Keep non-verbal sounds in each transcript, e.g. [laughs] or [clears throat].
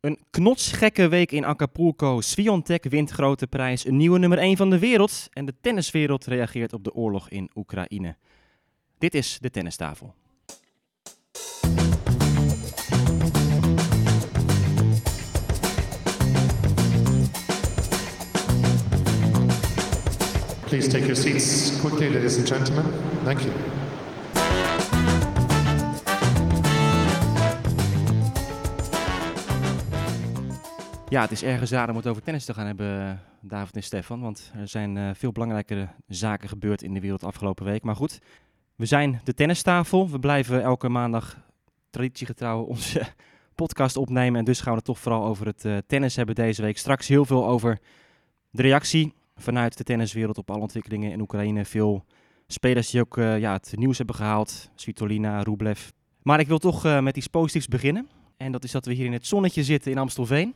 Een knotsgekke week in Acapulco. Sviontek wint grote prijs. Een nieuwe nummer 1 van de wereld. En de tenniswereld reageert op de oorlog in Oekraïne. Dit is de tennistafel. Please take your seats quickly, ladies and gentlemen. Thank you. Ja, het is ergens raar om het over tennis te gaan hebben, David en Stefan. Want er zijn uh, veel belangrijkere zaken gebeurd in de wereld afgelopen week. Maar goed, we zijn de tennistafel. We blijven elke maandag traditiegetrouw onze [laughs] podcast opnemen. En dus gaan we het toch vooral over het uh, tennis hebben deze week. Straks heel veel over de reactie vanuit de tenniswereld op alle ontwikkelingen in Oekraïne. Veel spelers die ook ja, het nieuws hebben gehaald. Svitolina, Rublev. Maar ik wil toch met iets positiefs beginnen. En dat is dat we hier in het zonnetje zitten in Amstelveen.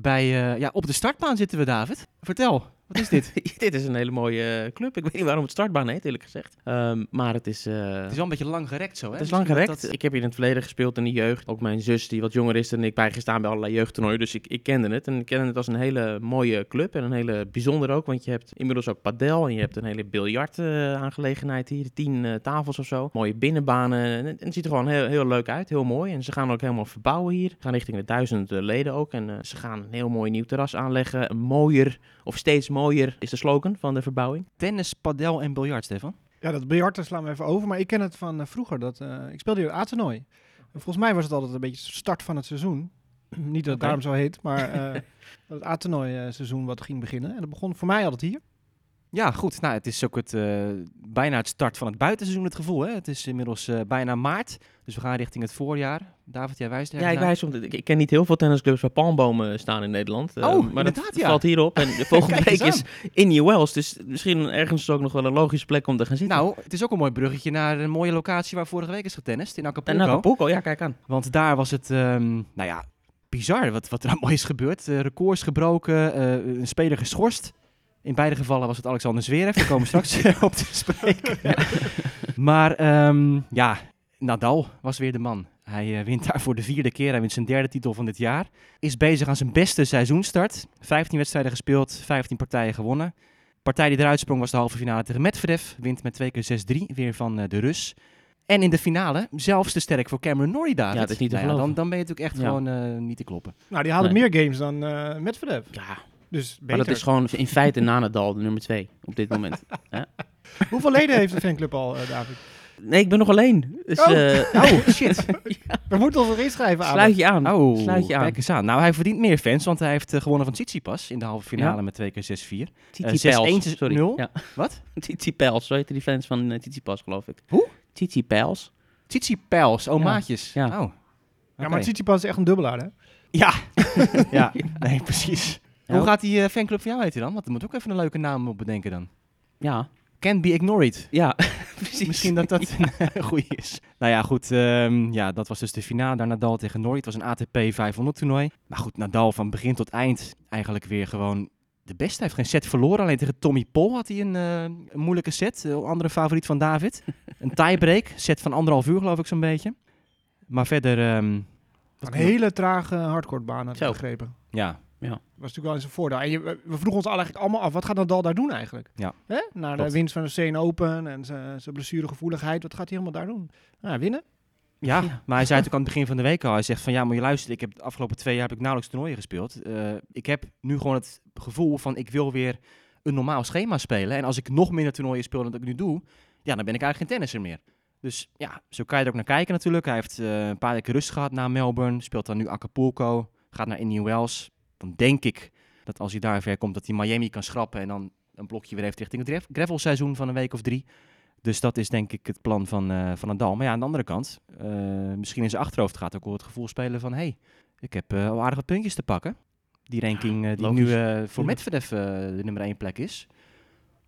Bij, uh, ja, op de startbaan zitten we, David. Vertel, wat is dit? [laughs] dit is een hele mooie uh, club. Ik weet niet waarom het startbaan heet, eerlijk gezegd. Um, maar het is... Uh, het is wel een beetje lang gerekt zo, hè? Het is lang gerekt. Dat... Ik heb hier in het verleden gespeeld in de jeugd. Ook mijn zus, die wat jonger is dan ik, bijgestaan bij allerlei jeugdtoernooien. Dus ik, ik kende het. En ik kende het als een hele mooie club. En een hele bijzondere ook. Want je hebt inmiddels ook padel. En je hebt een hele biljart-aangelegenheid hier. Tien tafels of zo. Mooie binnenbanen. En, en, het ziet er gewoon heel, heel leuk uit. Heel mooi. En ze gaan ook helemaal verbouwen hier. Ze gaan richting de duizend leden ook. En ze gaan een heel mooi nieuw terras aanleggen. Mooier of steeds mooier is de slogan van de verbouwing. Tennis, padel en biljart, Stefan? Ja, dat biljart slaan we even over. Maar ik ken het van uh, vroeger. Dat, uh, ik speelde hier A-toernooi. Volgens mij was het altijd een beetje de start van het seizoen. [clears throat] Niet dat het okay. daarom zo heet, maar [laughs] uh, het A-toernooi seizoen wat ging beginnen. En dat begon voor mij altijd hier. Ja, goed. Nou, het is ook het, uh, bijna het start van het buitenseizoen, het gevoel. Hè? Het is inmiddels uh, bijna maart, dus we gaan richting het voorjaar. David, jij wijst Ja, ik wijs om. Ik, ik ken niet heel veel tennisclubs waar palmbomen staan in Nederland. Uh, oh, maar dat ja. valt hierop. En de [laughs] volgende week is in New Wells, dus misschien ergens ook nog wel een logische plek om te gaan zitten. Nou, het is ook een mooi bruggetje naar een mooie locatie waar vorige week is getennist, in Acapulco. In Acapulco, ja, kijk aan. Want daar was het, um, nou ja, bizar wat, wat er allemaal is gebeurd. records gebroken, een speler geschorst. In beide gevallen was het Alexander Zverev. Daar komen we [laughs] straks op te spreken. Ja. Maar um, ja, Nadal was weer de man. Hij uh, wint daar voor de vierde keer. Hij wint zijn derde titel van dit jaar. Is bezig aan zijn beste seizoenstart. 15 wedstrijden gespeeld, 15 partijen gewonnen. De partij die eruit sprong was de halve finale tegen Medvedev. Wint met twee keer 6-3, weer van uh, de Rus. En in de finale zelfs te sterk voor Cameron Norrie daar. Ja, het is niet te nou ja, dan, dan ben je natuurlijk echt ja. gewoon uh, niet te kloppen. Nou, die haalde nee. meer games dan Medvedev. Ja, dus maar dat is gewoon in feite na Nadal de nummer twee op dit moment. [laughs] Hoeveel leden heeft de fanclub al, uh, David? Nee, ik ben nog alleen. Dus, oh. Uh, [laughs] oh, shit. [laughs] ja. We moeten ons er inschrijven aan. Sluit je aan. Oh, Sluit je aan. Kijk eens aan. Nou, hij verdient meer fans, want hij heeft uh, gewonnen van Tsitsipas in de halve finale ja. met 2 keer 6-4. Titi uh, Pels, 6-1 0. Ja. Wat? Titi Pels, zo heette die fans van uh, Titi Pas, geloof ik. Hoe? Titi Pels. Titi Pels, oh, maatjes. Ja, oh. okay. ja maar Tsitsipas is echt een dubbelaar, hè? Ja. ja, nee, precies. Hoe gaat die uh, fanclub van jou heten dan? Want er moet ook even een leuke naam op bedenken dan. Ja. Can be ignored. Ja, [laughs] precies. Misschien dat dat ja. een [laughs] goede is. Nou ja, goed. Um, ja, dat was dus de finale daar Nadal tegen Norrie. Het was een ATP 500 toernooi. Maar goed, Nadal van begin tot eind eigenlijk weer gewoon de beste. Hij heeft geen set verloren. Alleen tegen Tommy Paul had hij een, uh, een moeilijke set. Een andere favoriet van David. [laughs] een tiebreak. Set van anderhalf uur geloof ik zo'n beetje. Maar verder... Um, een hele trage hardcourtbaan had ik begrepen. Ja, ja. Dat was natuurlijk wel eens een voordeel. En je, we vroegen ons eigenlijk allemaal af, wat gaat Nadal daar doen eigenlijk? Ja. Hè? Na de winst van de CN Open en zijn blessuregevoeligheid, wat gaat hij helemaal daar doen? Nou, winnen. Ja, ja, maar hij zei natuurlijk aan het begin van de week al, hij zegt van ja, maar je luistert, ik heb de afgelopen twee jaar heb ik nauwelijks toernooien gespeeld. Uh, ik heb nu gewoon het gevoel van ik wil weer een normaal schema spelen. En als ik nog minder toernooien speel dan dat ik nu doe, ja, dan ben ik eigenlijk geen tennisser meer. Dus ja, zo kan je er ook naar kijken natuurlijk. Hij heeft uh, een paar weken rust gehad na Melbourne, speelt dan nu Acapulco, gaat naar Indian Wells dan denk ik dat als hij daar ver komt, dat hij Miami kan schrappen en dan een blokje weer heeft richting het gravelseizoen van een week of drie. Dus dat is denk ik het plan van, uh, van Nadal. Maar ja, aan de andere kant, uh, misschien in zijn achterhoofd gaat ook wel het gevoel spelen van... hé, hey, ik heb uh, al aardige puntjes te pakken. Die ranking die Logisch. nu voor Medvedev de nummer één plek is.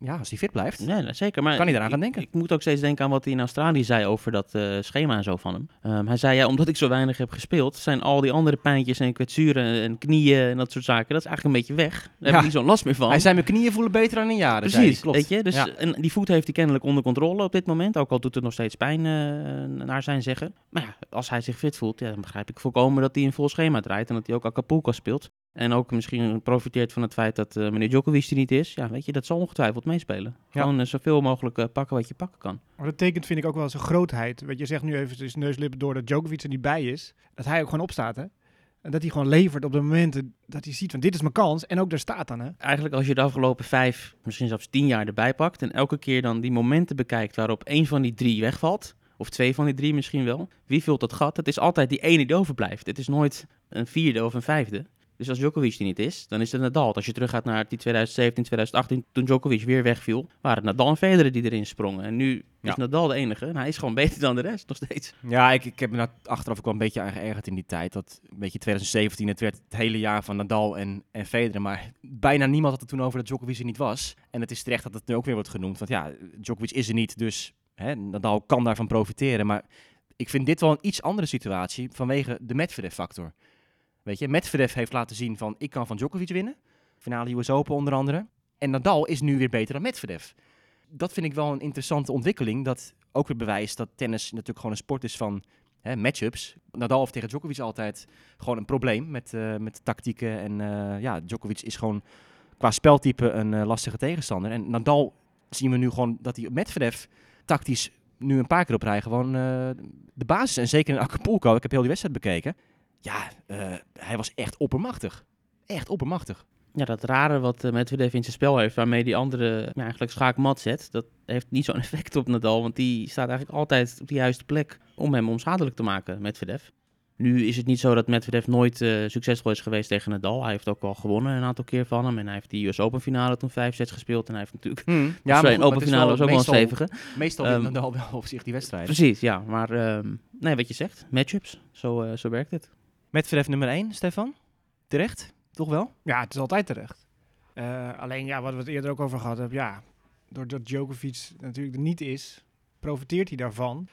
Ja, als hij fit blijft, Nee, zeker. Maar kan hij eraan ik- gaan denken. Ik moet ook steeds denken aan wat hij in Australië zei over dat eh, schema en zo van hem. Ehm, hij zei, ja, omdat ik zo weinig heb gespeeld, zijn al die andere pijntjes en kwetsuren en knieën en dat soort zaken, dat is eigenlijk een beetje weg. Daar heb ik niet zo'n last meer van. Hij zei, mijn knieën voelen beter dan in jaren. Precies, klopt. weet je. Dus, Ja. En die voet heeft hij kennelijk onder controle op dit moment. Ook al doet het nog steeds pijn eh, naar zijn zeggen. Maar ja, als hij zich fit voelt, ja, dan begrijp ik volkomen dat hij een vol schema draait. En dat hij ook Acapulco speelt. En ook misschien profiteert van het feit dat eh, meneer Djokovic er niet is. Ja, weet je, dat zal ongetwijfeld meespelen. Ja. Gewoon eh, zoveel mogelijk eh, pakken wat je pakken kan. Maar dat tekent vind ik ook wel zijn grootheid. Weet je, zegt nu even neuslippen door dat Djokovic er niet bij is. Dat hij ook gewoon opstaat, hè. En dat hij gewoon levert op de momenten dat hij ziet van dit is mijn kans. En ook daar staat dan, hè. Eigenlijk als je de afgelopen vijf, misschien zelfs tien jaar erbij pakt. En elke keer dan die momenten bekijkt waarop één van die drie wegvalt. Of twee van die drie misschien wel. Wie vult dat gat? Het is altijd die ene die overblijft. Het is nooit een vierde of een vijfde. Dus als Djokovic er niet is, dan is het Nadal. Als je teruggaat naar die 2017, 2018, toen Djokovic weer wegviel, waren het Nadal en Federer die erin sprongen. En nu Ja. is Nadal de enige. En hij is gewoon [laughs] beter dan de rest, nog steeds. Ja, ik, ik heb me achteraf ook wel een beetje aan geërgerd in die tijd. Dat, een beetje 2017, het werd het hele jaar van Nadal en, en Federer. Maar bijna niemand had het toen over dat Djokovic er niet was. En het is terecht dat het nu ook weer wordt genoemd. Want ja, Djokovic is er niet, dus hè, Nadal kan daarvan profiteren. Maar ik vind dit wel een iets andere situatie vanwege de Medvedev-factor. Weet je, Medvedev heeft laten zien van ik kan van Djokovic winnen. Finale US Open onder andere. En Nadal is nu weer beter dan Medvedev. Dat vind ik wel een interessante ontwikkeling. Dat ook weer bewijst dat tennis natuurlijk gewoon een sport is van hè, matchups. Nadal heeft tegen Djokovic altijd gewoon een probleem met, eh, met tactieken. En eh, ja, Djokovic is gewoon qua speltype een eh, lastige tegenstander. En Nadal zien we nu gewoon dat hij Medvedev tactisch nu een paar keer op rij gewoon de basis. En zeker in Acapulco, ik heb heel die wedstrijd bekeken. Ja, eh, hij was echt oppermachtig. Echt oppermachtig. Ja, dat rare wat uh, Medvedev in zijn spel heeft, waarmee die andere ja, eigenlijk schaakmat zet, dat heeft niet zo'n [laughs] effect op Nadal, want die staat eigenlijk altijd op de juiste plek om hem onschadelijk te maken, Medvedev. Nu is het niet zo dat Medvedev nooit uh, succesvol is geweest tegen Nadal. Hij heeft ook wel gewonnen een aantal keer van hem. En hij heeft die US Open finale toen vijf sets gespeeld. En hij heeft natuurlijk... Hmm. [laughs] Ja, maar een Open finale was ook meestal, wel een stevige. Meestal Um, wint Nadal wel op zich die wedstrijd. Precies, ja. Maar um, nee, wat je zegt, matchups. Zo, uh, zo werkt het. Medvedev nummer 1, Stefan? Terecht? Toch wel? Ja, het is altijd terecht. Uh, alleen, ja, wat we het eerder ook over gehad hebben, ja, doordat Djokovic natuurlijk er niet is, profiteert hij daarvan.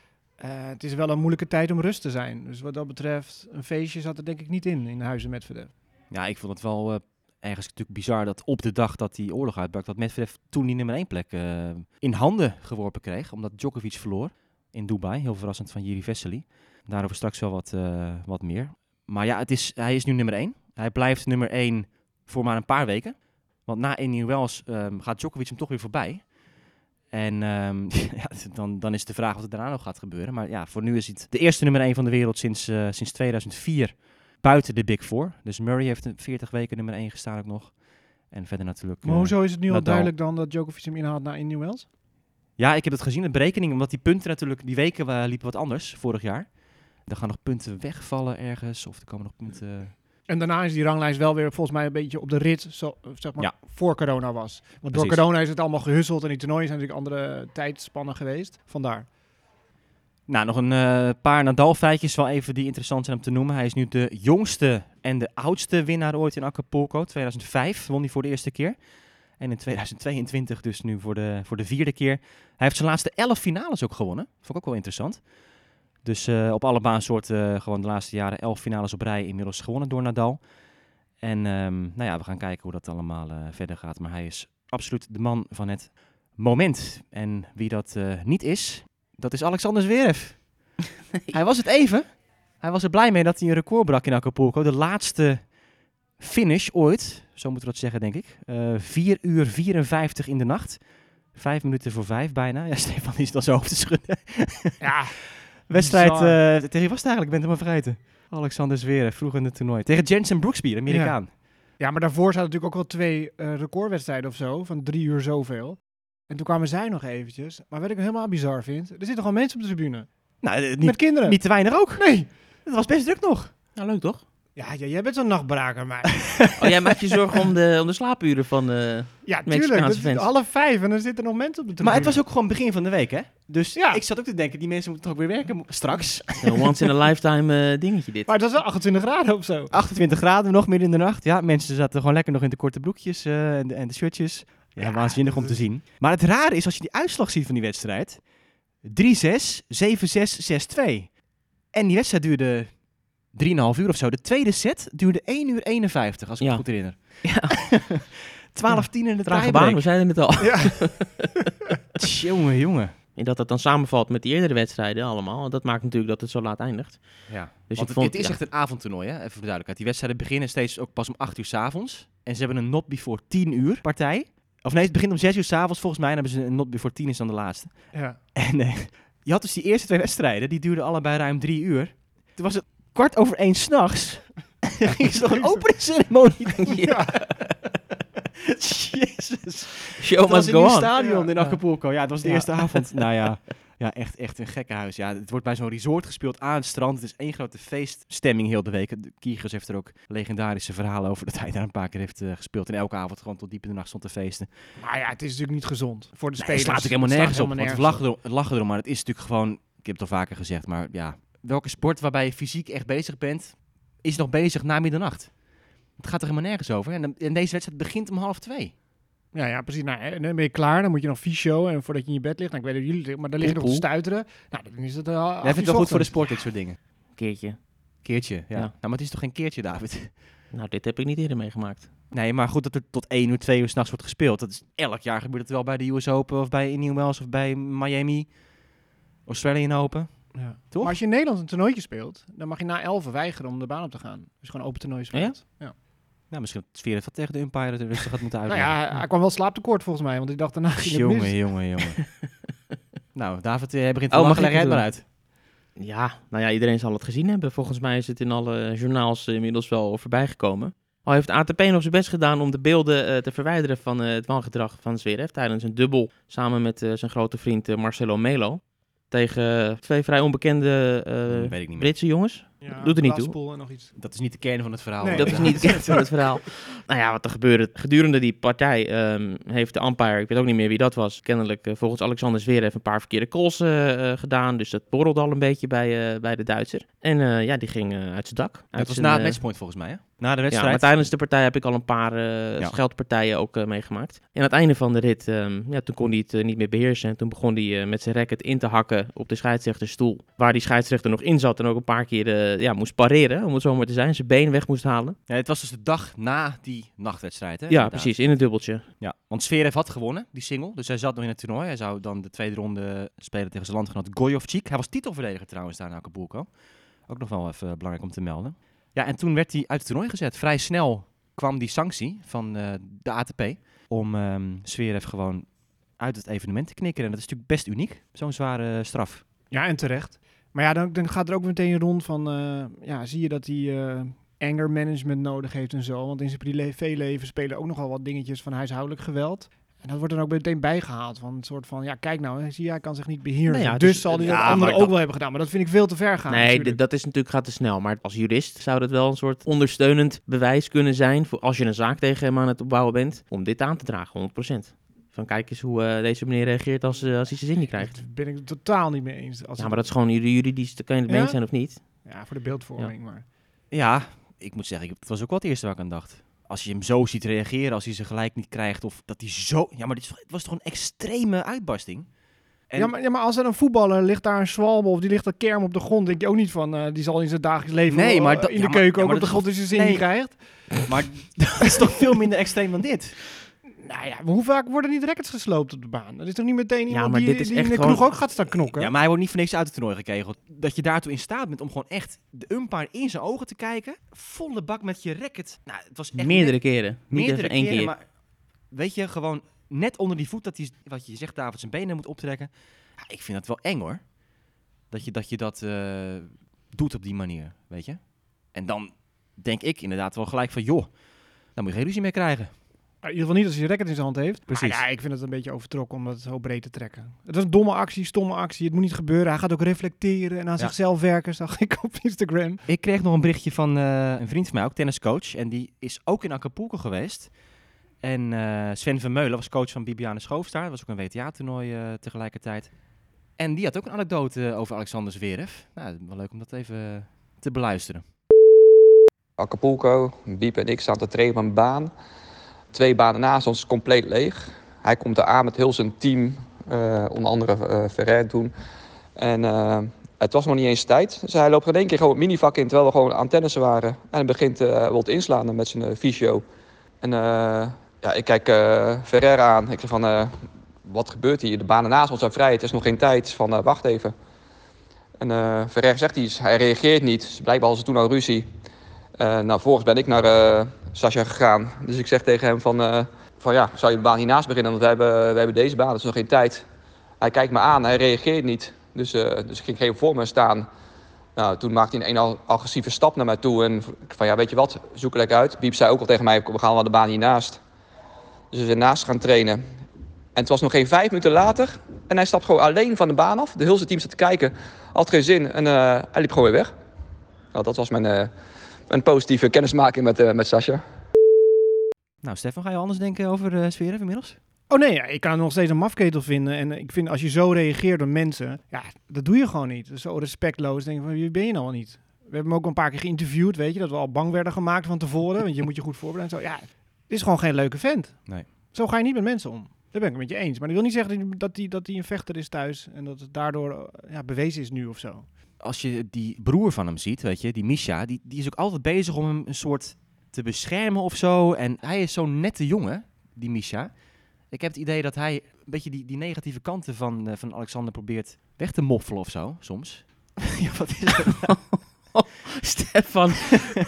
Uh, het is wel een moeilijke tijd om rust te zijn. Dus wat dat betreft, een feestje zat er denk ik niet in, in huizen Medvedev. Ja, ik vond het wel uh, ergens natuurlijk bizar dat op de dag dat die oorlog uitbrak, dat Medvedev toen die nummer 1 plek uh, in handen geworpen kreeg, omdat Djokovic verloor in Dubai. Heel verrassend van Jiri Vesely. Daarover straks wel wat, uh, wat meer. Maar ja, het is, hij is nu nummer 1. Hij blijft nummer 1 voor maar een paar weken. Want na Indian Wells um, gaat Djokovic hem toch weer voorbij. En um, [laughs] ja, dan, dan is de vraag wat er daarna nog gaat gebeuren. Maar ja, voor nu is het de eerste nummer 1 van de wereld sinds, uh, sinds 2004 buiten de Big Four. Dus Murray heeft 40 weken nummer 1 gestaan ook nog. En verder natuurlijk... Maar hoezo is het nu Nadal. al duidelijk dan dat Djokovic hem inhaalt na Indian Wells? Ja, ik heb het gezien, de berekening. Omdat die punten natuurlijk, die weken uh, liepen wat anders vorig jaar. Er gaan nog punten wegvallen ergens. Of er komen nog punten... En daarna is die ranglijst wel weer volgens mij een beetje op de rit, zo, zeg maar, ja. voor corona was. Want Precies. door corona is het allemaal gehusseld en die toernooien zijn natuurlijk andere tijdspannen geweest. Vandaar. Nou, nog een uh, paar Nadal-feitjes wel even die interessant zijn om te noemen. Hij is nu de jongste en de oudste winnaar ooit in Acapulco. 2005 won hij voor de eerste keer. En in 2022 dus nu voor de, voor de vierde keer. Hij heeft zijn laatste elf finales ook gewonnen. Vond ik ook wel interessant. Dus uh, op alle baansoorten uh, gewoon de laatste jaren elf finales op rij inmiddels gewonnen door Nadal. En um, nou ja, we gaan kijken hoe dat allemaal uh, verder gaat. Maar hij is absoluut de man van het moment. En wie dat niet is, dat is Alexander Zverev. Nee. [laughs] Hij was het even. Hij was er blij mee dat hij een record brak in Acapulco. De laatste finish ooit, zo moeten we dat zeggen denk ik. 4 uur 54 in de nacht. Vijf minuten voor vijf bijna. Ja, [laughs] Stefan is dan zo hoofd te schudden. ja. [laughs] Wedstrijd, uh, tegen wie was het eigenlijk? Ik ben het maar vergeten. Alexander Zverev, vroeg in het toernooi. Tegen Jensen Brooksby, de Amerikaan. Ja. ja, maar daarvoor zaten natuurlijk ook wel twee uh, recordwedstrijden of zo, van drie uur zoveel. En toen kwamen zij nog eventjes. Maar wat ik helemaal bizar vind, er zitten gewoon mensen op de tribune. Nou, niet, Met kinderen. Niet te weinig ook. Nee. Het was best druk nog. Ja, leuk toch? Ja, ja jij bent zo'n nachtbraker, maar... [laughs] oh, jij maakt je zorgen om de, om de slaapuren van uh, Ja, tuurlijk. Het is half vijf en er zitten nog mensen op de tribune. Maar het was ook gewoon begin van de week, hè? Dus ja. ik zat ook te denken, die mensen moeten toch ook weer werken straks. Een once in a lifetime uh, dingetje dit. Maar het was wel 28 graden of zo. 28 graden nog midden in de nacht. Ja, mensen zaten gewoon lekker nog in de korte broekjes uh, en, de, en de shirtjes. Ja, waanzinnig om te zien. Maar het rare is, als je die uitslag ziet van die wedstrijd... 3-6, 7-6, 6-2. En die wedstrijd duurde 3,5 uur of zo. De tweede set duurde 1 uur 51, als ik Ja. me goed herinner. Ja. [laughs] 12-10 in de Trage baan, we tiebreak. zeiden het al. Ja. [laughs] Jongen, jongen. En dat het dan samenvalt met die eerdere wedstrijden allemaal. En dat maakt natuurlijk dat het zo laat eindigt. Ja. Dus Want ik het, vond, het is ja. echt een avondtoernooi, hè? even voor de duidelijkheid. Die wedstrijden beginnen steeds ook pas om 8 uur s'avonds. En ze hebben een not before 10 uur partij. Of nee, het begint om 6 uur s'avonds volgens mij. En hebben ze een not before 10 is dan de laatste. Ja. En eh, je had dus die eerste twee wedstrijden, die duurden allebei ruim drie uur. Toen was het kwart over één s'nachts. ging ze nog een openingsceremonie. [laughs] Ja. [laughs] Jezus. Show Dat was must in go on. stadion Ja, in. Acapulco. Ja, het was de Ja. eerste avond. [laughs] Nou ja, ja echt, echt een gekke huis. Ja, het wordt bij zo'n resort gespeeld aan het strand. Het is één grote feeststemming heel de week. De Kiegers heeft er ook legendarische verhalen over dat hij daar een paar keer heeft eh, gespeeld. En elke avond gewoon tot diep in de nacht stond te feesten. Maar ja, het is natuurlijk niet gezond voor de Nee, spelers. het slaat ook helemaal Het nergens op. helemaal Want we nergens lachen, erom, lachen erom, maar het is natuurlijk gewoon... Ik heb het al vaker gezegd, maar ja... Welke sport waarbij je fysiek echt bezig bent, is nog bezig na middernacht? Het gaat er helemaal nergens over. En, en deze wedstrijd begint om half twee. Ja, ja, precies. Nou, en dan ben je klaar. Dan moet je nog fysio. En voordat je in je bed ligt. Nou, ik weet dat jullie... Maar dan lig je nog te stuiteren. Nou, dan is het... Uh, Jij vindt het wel goed voor de sport, dit soort dingen. Keertje. Keertje, ja. Ja. Nou, maar het is toch geen keertje, David? [laughs] Nou, dit heb ik niet eerder meegemaakt. Nee, maar goed dat er tot 1 uur, 2 uur s'nachts wordt gespeeld. Dat is, elk jaar gebeurt het wel bij de US Open of bij New Wells of bij Miami. Australian Open. Ja. Toch? Maar als je in Nederland een toernooitje speelt, dan mag je na 11 weigeren om de baan op te gaan. Dus gewoon open toernooi speelt. Ja? Nou, misschien dat Sfeer wat tegen de umpire er rustig had moeten [laughs] Nou uitleggen. ja, hij kwam wel slaaptekort volgens mij, want die dacht daarna ging het mis. jongen, jongen, jongen. [laughs] nou, David, jij begint te Oh, mag ik Leg het het maar uit. Ja, nou ja, iedereen zal het gezien hebben. Volgens mij is het in alle journaals eh, inmiddels wel voorbij gekomen. Al heeft ATP nog zijn best gedaan om de beelden eh, te verwijderen van eh, het wangedrag van Zverev tijdens een dubbel samen met eh, zijn grote vriend eh, Marcelo Melo. Tegen twee vrij onbekende eh, Weet ik niet meer. Britse jongens. Ja, Doet er niet toe. Glasspool en nog iets. Dat is niet de kern van het verhaal. Nee. Dat is niet bekend [laughs] van het verhaal. Nou ja, wat er gebeurde. Gedurende die partij ehm, heeft de umpire, ik weet ook niet meer wie dat was, kennelijk eh, volgens Alexander Zverev een paar verkeerde calls eh, gedaan. Dus dat borrelde al een beetje bij, eh, bij de Duitser. En eh, ja, die ging eh, uit zijn dak. Dat Uit was zijn, na het matchpoint volgens mij, hè? Na de ja, wedstrijd. maar tijdens de partij heb ik al een paar eh, Ja. scheldpartijen ook eh, meegemaakt. En aan het einde van de rit, ehm, ja, toen kon hij het eh, niet meer beheersen. En toen begon hij met zijn racket in te hakken op de scheidsrechterstoel. Waar die scheidsrechter nog in zat en ook een paar keer eh, ja, moest pareren, om het zo maar te zijn. Zijn been weg moest halen. Ja, het was dus de dag na die nachtwedstrijd, hè? Ja, inderdaad. precies, in het dubbeltje. Ja, want Zverev had gewonnen, die single. Dus hij zat nog in het toernooi. Hij zou dan de tweede ronde spelen tegen zijn landgenoot Gojovcik. Hij was titelverdediger trouwens daar in Acapulco. Ook nog wel even belangrijk om te melden. Ja, en toen werd hij uit het toernooi gezet. Vrij snel kwam die sanctie van eh, de ATP om ehm Zverev gewoon uit het evenement te knikken. En dat is natuurlijk best uniek, zo'n zware straf. Ja, en terecht. Maar ja, dan, gaat er ook meteen rond van... eh, ja, zie je dat hij eh, anger management nodig heeft en zo. Want in zijn privéleven spelen ook nogal wat dingetjes van huishoudelijk geweld. En dat wordt dan ook meteen bijgehaald. Van een soort van, ja, kijk nou, zie hij kan zich niet beheersen. Nou ja, dus is- zal hij ja, anderen dat- ook wel hebben gedaan. Maar dat vind ik veel te ver gaan. nee, dit- dat is natuurlijk gaat te snel. Maar als jurist zou dat wel een soort ondersteunend bewijs kunnen zijn. Voor als je een zaak tegen hem aan het opbouwen bent. Om dit aan te dragen, 100%. Van kijk eens hoe eh, deze meneer reageert als, eh, als hij zijn zin niet krijgt. Daar ben ik het totaal niet mee eens. Als Ja, maar dat is gewoon juri- juridisch. Daar kan je het mee eens zijn of niet. ja, voor de beeldvorming. Maar Ja, ik moet zeggen, ik- het was ook wel het eerste waar ik aan dacht. Als je hem zo ziet reageren, als hij ze gelijk niet krijgt, of dat hij zo... Ja, maar dit is was toch een extreme uitbarsting? En Ja, maar, ja, maar als er een voetballer ligt daar een zwalbe of die ligt een kerm op de grond, denk je ook niet van, eh, die zal in zijn dagelijks leven Nee, maar eh, in ja, de maar- keuken ja, ook maar op de grond als je zin nee. niet krijgt. Maar [laughs] dat is toch veel minder extreem dan dit? Nou ja, maar hoe vaak worden niet rackets gesloopt op de baan? Dat is toch niet meteen iemand maar die, dit is die echt in de gewoon- kroeg ook gaat staan knokken? Ja, maar hij wordt niet voor niks uit het toernooi gekegeld. Dat je daartoe in staat bent om gewoon echt de umpire in zijn ogen te kijken. Volle bak met je racket. Nou, het was echt Meerdere net- keren. Niet meerdere even één keren, keer. Maar weet je, gewoon net onder die voet dat hij, wat je zegt, David, zijn benen moet optrekken. Ja, ik vind dat wel eng hoor. Dat je dat, je dat eh, doet op die manier, weet je. En dan denk ik inderdaad wel gelijk van, joh, daar moet je geen ruzie mee krijgen. In ieder geval niet als hij een racket in zijn hand heeft. Precies. Maar ja, ik vind het een beetje overtrokken om dat zo breed te trekken. Het was een domme actie, stomme actie. Het moet niet gebeuren. Hij gaat ook reflecteren en aan Ja. zichzelf werken, zag ik op Instagram. Ik kreeg nog een berichtje van eh, een vriend van mij, ook tenniscoach. En die is ook in Acapulco geweest. En eh, Sven Vermeulen was coach van Bibiane Schoofstar. Dat was ook een WTA-toernooi eh, tegelijkertijd. En die had ook een anekdote over Alexander Zverev. Nou, wel leuk om dat even te beluisteren. Acapulco, Biep en ik staan te trainen op een baan. Twee banen naast ons compleet leeg. hij komt er aan met heel zijn team, eh, onder andere eh Ferrer toen. En eh, het was nog niet eens tijd. Dus hij loopt in één keer gewoon het minivak in, terwijl we gewoon aan tennissen waren. En begint wel te inslaan met zijn fysio. En ja, ik kijk Ferrer aan. Ik zeg van, wat gebeurt hier? De banen naast ons zijn vrij, het is nog geen tijd. Van, wacht even. En Ferrer zegt iets, hij reageert niet. Dus blijkbaar hadden ze toen al ruzie. Eh, nou, vervolgens ben ik naar Sascha gegaan. Dus ik zeg tegen hem van, eh, van ja, zou je de baan hiernaast beginnen? Want we hebben, we hebben deze baan, dus nog geen tijd. Hij kijkt me aan, hij reageert niet. Dus, eh, dus ik ging geen voor me staan. Nou, toen maakte hij een, een agressieve stap naar mij toe. En van, ja, weet je wat, zoek er lekker uit. Biep zei ook al tegen mij, we gaan wel de baan hiernaast. Dus we zijn naast gaan trainen. En het was nog geen vijf minuten later. En hij stapt gewoon alleen van de baan af. De hele team zat te kijken. Had geen zin. En eh, hij liep gewoon weer weg. Nou, dat was mijn, mijn positieve kennismaking met, eh met Sascha. Nou, Stefan, ga je anders denken over uh, Zverev inmiddels? Oh nee, ja, ik kan nog steeds een mafketel vinden. En ik vind als je zo reageert op mensen, ja, dat doe je gewoon niet. Zo respectloos. Denk ik van, wie ben je nou al niet? We hebben hem ook een paar keer geïnterviewd, weet je, dat we al bang werden gemaakt van tevoren. want je moet je goed voorbereiden. Zo, ja, dit is gewoon geen leuke vent. Nee. Zo ga je niet met mensen om. Daar ben ik het met je eens. Maar dat wil niet zeggen dat hij dat hij een vechter is thuis en dat het daardoor eh, ja, bewezen is nu of zo. Als je die broer van hem ziet, weet je, die Misha, die, die is ook altijd bezig om hem een soort te beschermen of zo. En hij is zo'n nette jongen, die Misha. Ik heb het idee dat hij een beetje die, die negatieve kanten van, uh, van Alexander probeert weg te moffelen of zo, soms. [laughs] ja, wat is het nou? [laughs] Stefan,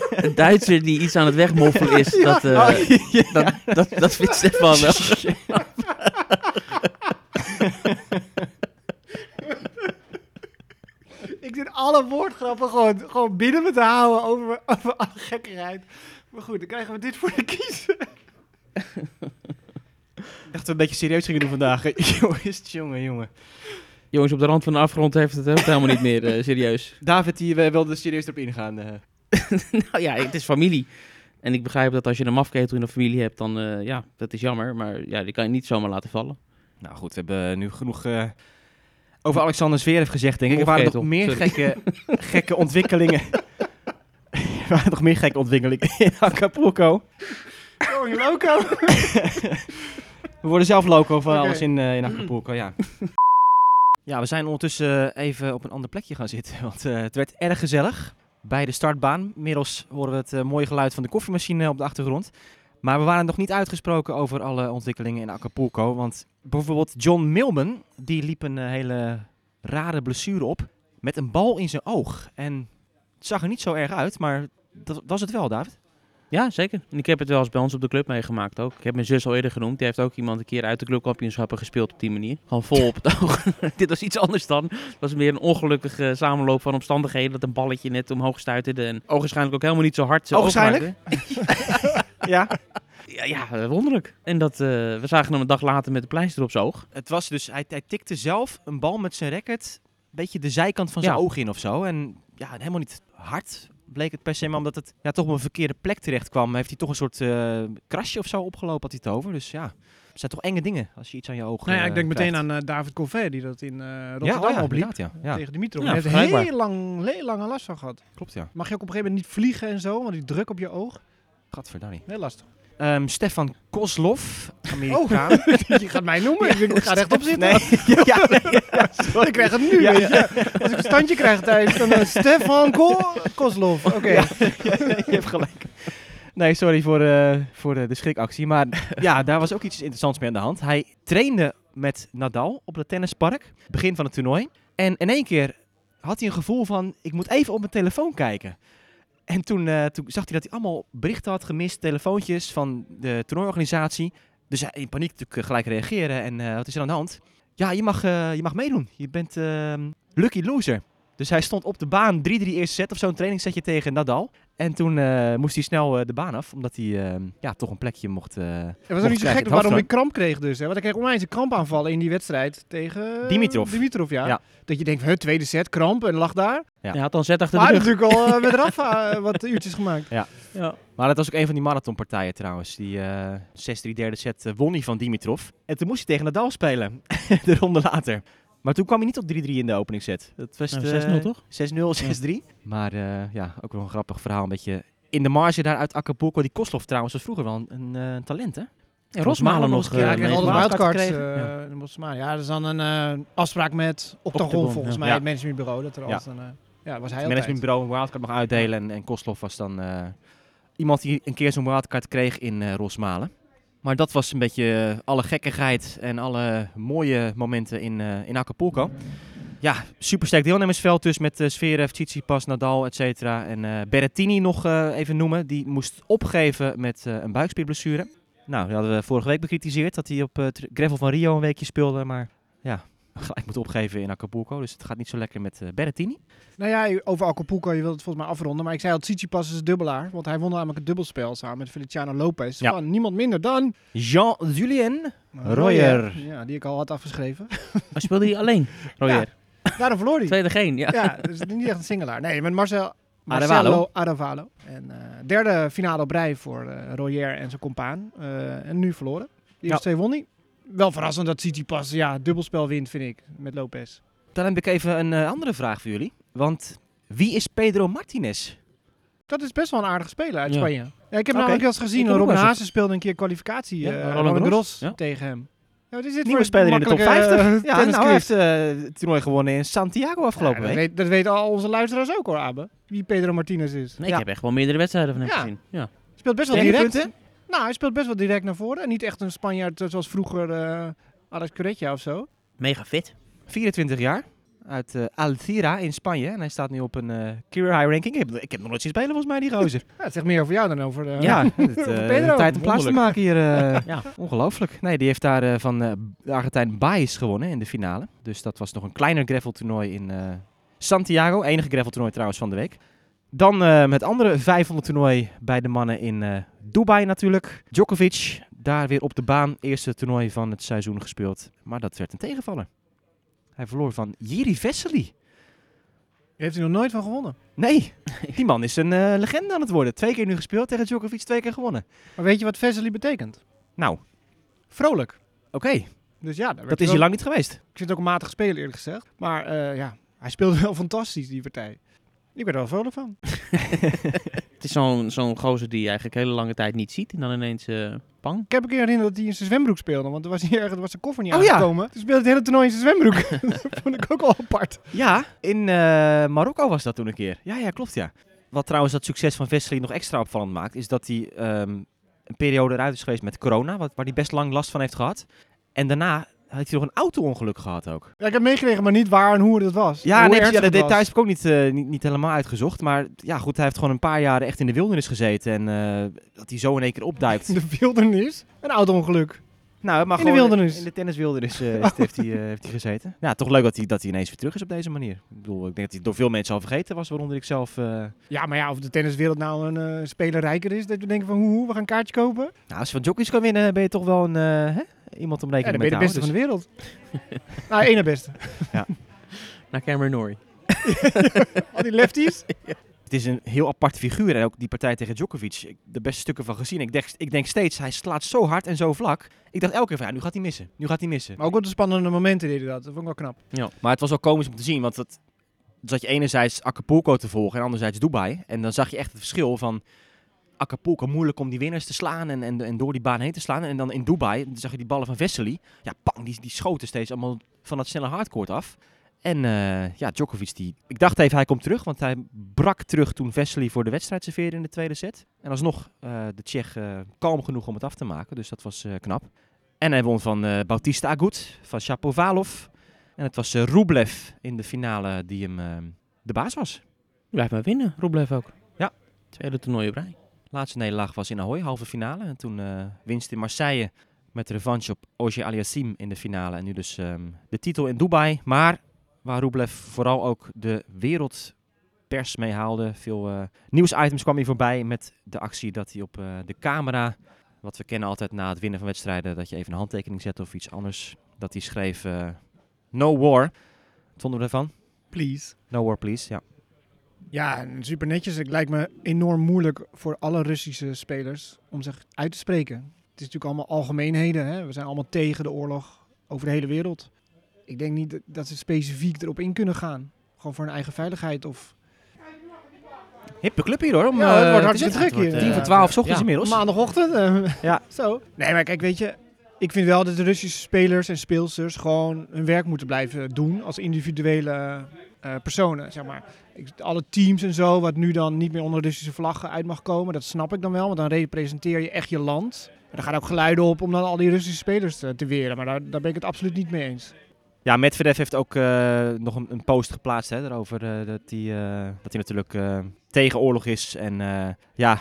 een Duitser die iets aan het wegmoffelen is, [laughs] ja. dat, uh, oh, ja. dat, dat, dat vindt Stefan wel. Woordgrappen gewoon, gewoon binnen me te houden over, over alle gekkerheid. Maar goed, dan krijgen we dit voor de kiezen. Ik dacht dat we een beetje serieus gingen doen vandaag. [laughs] Jongens, jongen, jongen. Jongens, op de rand van de afgrond heeft het helemaal niet meer uh, serieus. [laughs] David, die uh, wilde serieus erop ingaan. Uh. [laughs] nou ja, het is familie. En ik begrijp dat als je een mafketel in een familie hebt, dan uh, ja, dat is jammer. Maar ja, die kan je niet zomaar laten vallen. Nou goed, we hebben nu genoeg over Alexander Zverev gezegd, denk ik. Er waren nog meer gekke, [laughs] gekke ontwikkelingen. er waren nog meer gekke ontwikkelingen in Acapulco. Going loco. we worden zelf loco van okay. alles in, in Acapulco, ja. [laughs] Ja, we zijn ondertussen even op een ander plekje gaan zitten, [laughs] want uh, het werd erg gezellig bij de startbaan. Inmiddels horen we het uh, mooie geluid van de koffiemachine op de achtergrond. Maar we waren nog niet uitgesproken over alle ontwikkelingen in Acapulco, want bijvoorbeeld John Milman, die liep een uh, hele rare blessure op met een bal in zijn oog. En het zag er niet zo erg uit, maar dat was het wel, David. Ja, zeker. En ik heb het wel eens bij ons op de club meegemaakt ook. Ik heb mijn zus al eerder genoemd. Die heeft ook iemand een keer uit de clubkampioenschappen gespeeld op die manier. Gewoon vol op het [laughs] oog. [laughs] Dit was iets anders dan. Het was meer een ongelukkige samenloop van omstandigheden. Dat een balletje net omhoog stuiterde. En ogenschijnlijk ook helemaal niet zo hard. Ogenschijnlijk? Ja. Ja, ja, wonderlijk. En dat, uh, we zagen hem een dag later met de pleister op zijn oog. Het was dus, hij, hij tikte zelf een bal met zijn racket een beetje de zijkant van zijn ja. oog in of zo. En ja, helemaal niet hard bleek het per se, maar omdat het ja, toch op een verkeerde plek terecht kwam, heeft hij toch een soort uh, krasje of zo opgelopen, had hij het over. Dus ja, het zijn toch enge dingen als je iets aan je oog nou ja, ik denk krijgt. meteen aan uh, David Colvet, die dat in Rotterdam ja, oh ja, opliep. Ja, ja. Tegen Dimitrov. Ja, Hij heeft heel lang, heel lang last van gehad. Klopt, ja. Mag je ook op een gegeven moment niet vliegen en zo, want die druk op je oog. Gadverdamme. Heel lastig. Um, Stefan Koslov, Amerikaan. Oh, [laughs] je gaat mij noemen. Ik, ik ga rechtop zitten. Nee, [laughs] ja, nee, ja, ik krijg het nu, ja, weet je. Als ik een standje krijg thuis, dan uh, Stefan Ko Koslov. Oké. Okay. je hebt gelijk. Nee, sorry voor, uh, voor de, de schrikactie. Maar ja, daar was ook iets interessants mee aan de hand. Hij trainde met Nadal op het tennispark, begin van het toernooi. En in één keer had hij een gevoel van, ik moet even op mijn telefoon kijken. En toen, uh, toen zag hij dat hij allemaal berichten had gemist, telefoontjes van de toernooiorganisatie. Dus hij in paniek natuurlijk gelijk reageren. En uh, wat is er aan de hand? Ja, je mag, uh, je mag meedoen. Je bent lucky loser. Dus hij stond op de baan 3-3 eerste set of zo'n trainingssetje tegen Nadal. En toen uh, moest hij snel uh, de baan af, omdat hij uh, ja, toch een plekje mocht. Uh, het was ook niet zo gek waarom hij kramp kreeg dus. Hè? Want hij kreeg onwijs een krampaanvallen in die wedstrijd tegen Dimitrov. Dimitrov, ja. ja. Dat je denkt, huh, tweede set, kramp en lag daar. Ja. Hij had dan zet achter maar de rug. natuurlijk al met Rafa [laughs] wat uurtjes gemaakt. Ja. ja. Maar dat was ook een van die marathonpartijen trouwens. Die 6-3 derde set won hij van Dimitrov. En toen moest hij tegen Nadal spelen, [laughs] de ronde later. Maar toen kwam hij niet op 3-3 in de openingsset. Dat was nou, 6-0 toch? 6-0, 6-3. Ja. Maar uh, ja, ook wel een grappig verhaal. Een beetje in de marge daar uit Acapulco. Die Koslov trouwens was vroeger wel een, een, een talent, hè? Ja, Rosmalen nog. eh, Ja, ik kreeg altijd wildcard wildcards. eh, in Bosmania. Ja, dat is dan een eh, afspraak met Octagon, volgens ja. mij, Ja. het managementbureau. Dat er Ja. altijd een, eh, ja, was hij Het managementbureau een wildcard mag uitdelen. En, en Kosloff was dan eh, iemand die een keer zo'n wildcard kreeg in eh Rosmalen. Maar dat was een beetje eh, alle gekkigheid en alle mooie momenten in, eh, in Acapulco. Ja, supersterk deelnemersveld dus met uh, Zverev, Tsitsipas, Nadal, et cetera. En eh, Berrettini nog even noemen. Die moest opgeven met een buikspierblessure. Nou, die hadden we vorige week bekritiseerd dat hij op gravel van Rio een weekje speelde. Maar ja, [laughs] gelijk moet opgeven in Acapulco. Dus het gaat niet zo lekker met eh, Berrettini. Nou ja, over Acapulco, je wilt het volgens mij afronden. Maar ik zei al, Tsitsipas is een dubbelaar. Want hij won namelijk het dubbelspel samen met Feliciano Lopez. Ja. Van niemand minder dan... Jean-Julien Royer. Ja, die ik al had afgeschreven. [laughs] Maar speelde hij alleen? Royer. Daarom verloor hij. Tweede geen, ja. Ja, dus niet echt een singelaar. Nee, met Marcel... Aravalo. Marcelo Aravalo. En eh, derde finale op rij voor eh Royer en zijn compaan. Eh, en nu verloren. De eerste Ja. twee won hij. Wel verrassend dat Tsitsipas ja, dubbelspel wint, vind ik, met Lopez. Dan heb ik even een eh, andere vraag voor jullie. Want wie is Pedro Martinez? Dat is best wel een aardige speler uit Ja. Spanje. Ja, ik heb Oké. namelijk wel eens gezien, Ik Robin Haase speelde een keer kwalificatie. Ja, eh, Roland. Garros Ja. tegen hem. Ja, wat is dit Nieuwe voor speler in de top makkelijke, 50. eh, ja, [laughs] nou, hij heeft eh, het toernooi gewonnen in Santiago afgelopen Ja, dat, week. weet, dat weten al onze luisteraars ook hoor, Abe. Wie Pedro Martinez is. Nee, ik Ja. heb echt wel meerdere wedstrijden van hem Ja. gezien. Ja. Speelt best wel direct. punten? Nou, hij speelt best wel direct naar voren. En niet echt een Spanjaard eh, zoals vroeger eh Alex Curetja of zo. Mega fit. 24 jaar. Uit eh Alcira in Spanje. En hij staat nu op een eh career high ranking. Ik heb, ik heb nog nooit zien spelen volgens mij, die gozer. Ja, het zegt meer over jou dan over [laughs] de... ja, het, Pedro, tijd om plaats te maken hier. eh, [laughs] Ja. Ongelooflijk. Nee, die heeft daar eh, van eh, de Argentijn Baez gewonnen in de finale. Dus dat was nog een kleiner graveltoernooi in eh, Santiago. Enige graveltoernooi trouwens van de week. Dan eh het andere 500 toernooi bij de mannen in eh, Dubai natuurlijk. Djokovic, daar weer op de baan. Eerste toernooi van het seizoen gespeeld. Maar dat werd een tegenvaller. Hij verloor van Jiri Vesely. Heeft hij nog nooit van gewonnen. Nee, [laughs] die man is een eh, legende aan het worden. Twee keer nu gespeeld tegen Djokovic, twee keer gewonnen. Maar weet je wat Vesely betekent? Nou, Vrolijk. oké. Dus ja, Dat is hier lang niet geweest. Ik vind het ook een matige speler eerlijk gezegd. Maar ja, hij speelde wel [laughs] fantastisch die partij. Ik werd er wel vrolijk van. [laughs] Het is zo'n zo'n gozer die je eigenlijk hele lange tijd niet ziet. En dan ineens eh pang. Ik heb een keer herinnerd dat hij in zijn zwembroek speelde. Want er was hier ergens was zijn koffer niet Oh ja. aangekomen. Toen speelde het hele toernooi in zijn zwembroek. [laughs] dat vond ik ook wel apart. Ja, in eh, Marokko was dat toen een keer. Ja, ja, klopt ja. Wat trouwens dat succes van Vesely nog extra opvallend maakt, is dat hij ehm, een periode eruit is geweest met corona, wat, waar hij best lang last van heeft gehad. En daarna had hij nog een auto-ongeluk gehad ook. Ja, ik heb meegekregen, maar niet waar en hoe dat was. Ja, nee, ja, de was. details heb ik ook niet, eh, niet, niet helemaal uitgezocht. Maar ja, goed, hij heeft gewoon een paar jaren echt in de wildernis gezeten. En eh, dat hij zo in één keer opduikt. In de wildernis. Een auto-ongeluk. nou, maar In de gewoon wildernis. In de tenniswildernis is- heeft, hij, heeft hij gezeten. Ja, toch leuk dat hij, dat hij ineens weer terug is op deze manier. Ik bedoel, ik denk dat hij door veel mensen al vergeten was, waaronder ik zelf... Ja, maar ja, of de tenniswereld nou een eh, speler rijker is. Dat we denken van, hoe, hoe, we gaan een kaartje kopen. Nou, als je van Jockeys kan winnen, ben je toch wel een, hè? Iemand om Ja, rekening dan ben je mee de te beste houden. van de wereld. nou, één na beste. [laughs] Naar Cameron Norrie. [laughs] Al die lefties. [laughs] Het is een heel apart figuur. En ook die partij tegen Djokovic, ik- de beste stukken van gezien. Ik denk, ik denk steeds, hij slaat zo hard en zo vlak. Ik dacht elke keer van, ja, nu gaat hij missen. Nu gaat hij missen. Maar ook op de spannende momenten deed hij dat. Dat vond ik wel knap. Maar het was wel komisch om te zien, want het zat je enerzijds Acapulco te volgen en anderzijds Dubai. En dan zag je echt het verschil van Acapulco moeilijk om die winnaars te slaan en, en, en door die baan heen te slaan. En dan in Dubai dan zag je die ballen van Vesely. Ja, pang, die, die schoten steeds allemaal van dat snelle hardcourt af. En eh, ja, Djokovic, die, ik dacht even hij komt terug, want hij brak terug toen Vesely voor de wedstrijd serveerde in de tweede set. En alsnog eh de Tsjech eh, kalm genoeg om het af te maken, dus dat was knap. En hij won van Bautista Agut, van Shapovalov. En het was Rublev in de finale die hem de baas was. Blijf maar winnen, Roblev ook. Ja. Tweede toernooi op rij. Laatste nederlaag was in Ahoy, halve finale. En toen eh, winst in Marseille met revanche op Ogier Aliassim in de finale. En nu dus ehm, de titel in Dubai. Maar waar Rublev vooral ook de wereldpers mee haalde. Veel eh, nieuwsitems kwam hij voorbij met de actie dat hij op eh, de camera... Wat we kennen altijd na het winnen van wedstrijden, dat je even een handtekening zet of iets anders. Dat hij schreef, no war. Wat vonden we ervan? Please. No war, please, ja. Ja, en super netjes. Het lijkt me enorm moeilijk voor alle Russische spelers om zich uit te spreken. Het is natuurlijk allemaal algemeenheden. Hè? We zijn allemaal tegen de oorlog over de hele wereld. Ik denk niet dat- ze specifiek erop in kunnen gaan. Gewoon voor hun eigen veiligheid. Of... Hippe club hier hoor. Om, Ja, het eh, wordt te hartstikke druk hier. Tien Ja. voor twaalf 's ochtends Ja. inmiddels. Maandagochtend. eh, [laughs] Ja. Zo. Nee, maar kijk, weet je, ik vind wel dat de Russische spelers en speelsters gewoon hun werk moeten blijven doen als individuele eh, personen, zeg maar. Alle teams en zo, wat nu dan niet meer onder Russische vlaggen uit mag komen, dat snap ik dan wel, want dan representeer je echt je land. En er gaan ook geluiden op om dan al die Russische spelers te, weren, maar daar, daar ben ik het absoluut niet mee eens. Ja, Medvedev heeft ook eh, nog een, een post geplaatst hè, daarover eh, dat hij eh, dat hij natuurlijk tegen oorlog is. En ja,